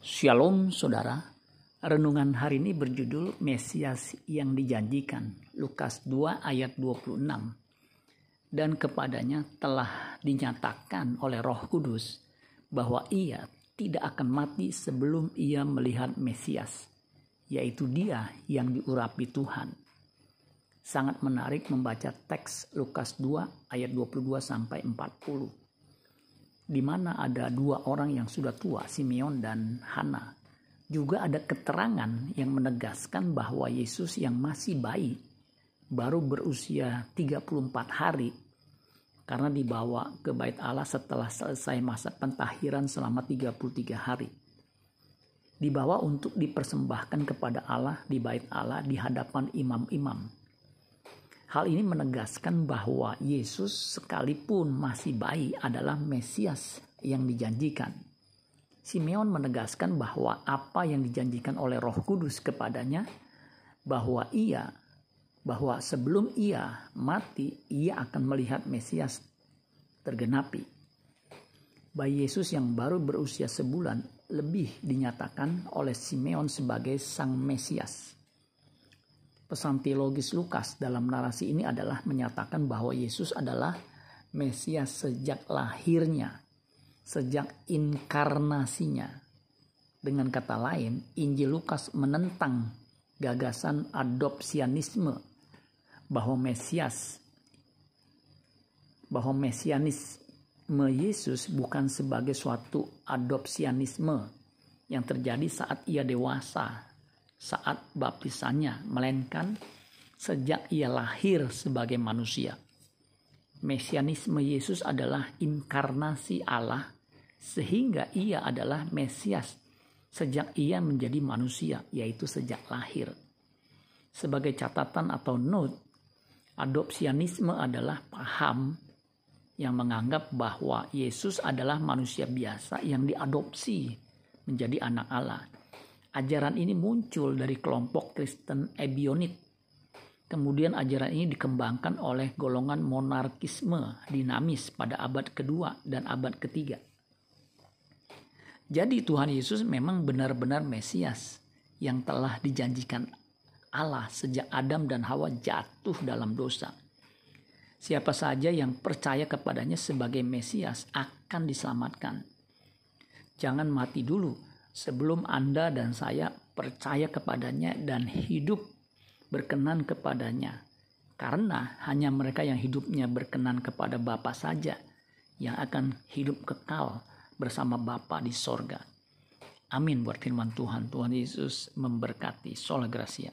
Shalom saudara, renungan hari ini berjudul Mesias yang dijanjikan, Lukas 2 ayat 26. Dan kepadanya telah dinyatakan oleh roh kudus bahwa ia tidak akan mati sebelum ia melihat Mesias, yaitu dia yang diurapi Tuhan. Sangat menarik membaca teks Lukas 2 ayat 22 sampai 40 di mana ada dua orang yang sudah tua, Simeon dan Hana. Juga ada keterangan yang menegaskan bahwa Yesus yang masih bayi baru berusia 34 hari karena dibawa ke bait Allah setelah selesai masa pentahiran selama 33 hari. Dibawa untuk dipersembahkan kepada Allah di bait Allah di hadapan imam-imam Hal ini menegaskan bahwa Yesus sekalipun masih bayi adalah Mesias yang dijanjikan. Simeon menegaskan bahwa apa yang dijanjikan oleh Roh Kudus kepadanya bahwa ia bahwa sebelum ia mati ia akan melihat Mesias tergenapi. Bayi Yesus yang baru berusia sebulan lebih dinyatakan oleh Simeon sebagai sang Mesias. Pesan teologis Lukas dalam narasi ini adalah menyatakan bahwa Yesus adalah Mesias sejak lahirnya, sejak inkarnasinya. Dengan kata lain, Injil Lukas menentang gagasan adopsianisme bahwa Mesias bahwa mesianisme Yesus bukan sebagai suatu adopsianisme yang terjadi saat ia dewasa saat baptisannya, melainkan sejak ia lahir sebagai manusia. Mesianisme Yesus adalah inkarnasi Allah sehingga ia adalah Mesias sejak ia menjadi manusia, yaitu sejak lahir. Sebagai catatan atau note, adopsianisme adalah paham yang menganggap bahwa Yesus adalah manusia biasa yang diadopsi menjadi anak Allah Ajaran ini muncul dari kelompok Kristen Ebionit. Kemudian ajaran ini dikembangkan oleh golongan monarkisme dinamis pada abad kedua dan abad ketiga. Jadi Tuhan Yesus memang benar-benar Mesias yang telah dijanjikan Allah sejak Adam dan Hawa jatuh dalam dosa. Siapa saja yang percaya kepadanya sebagai Mesias akan diselamatkan. Jangan mati dulu sebelum Anda dan saya percaya kepadanya dan hidup berkenan kepadanya. Karena hanya mereka yang hidupnya berkenan kepada Bapa saja yang akan hidup kekal bersama Bapa di sorga. Amin buat firman Tuhan. Tuhan Yesus memberkati. Sola Gracia.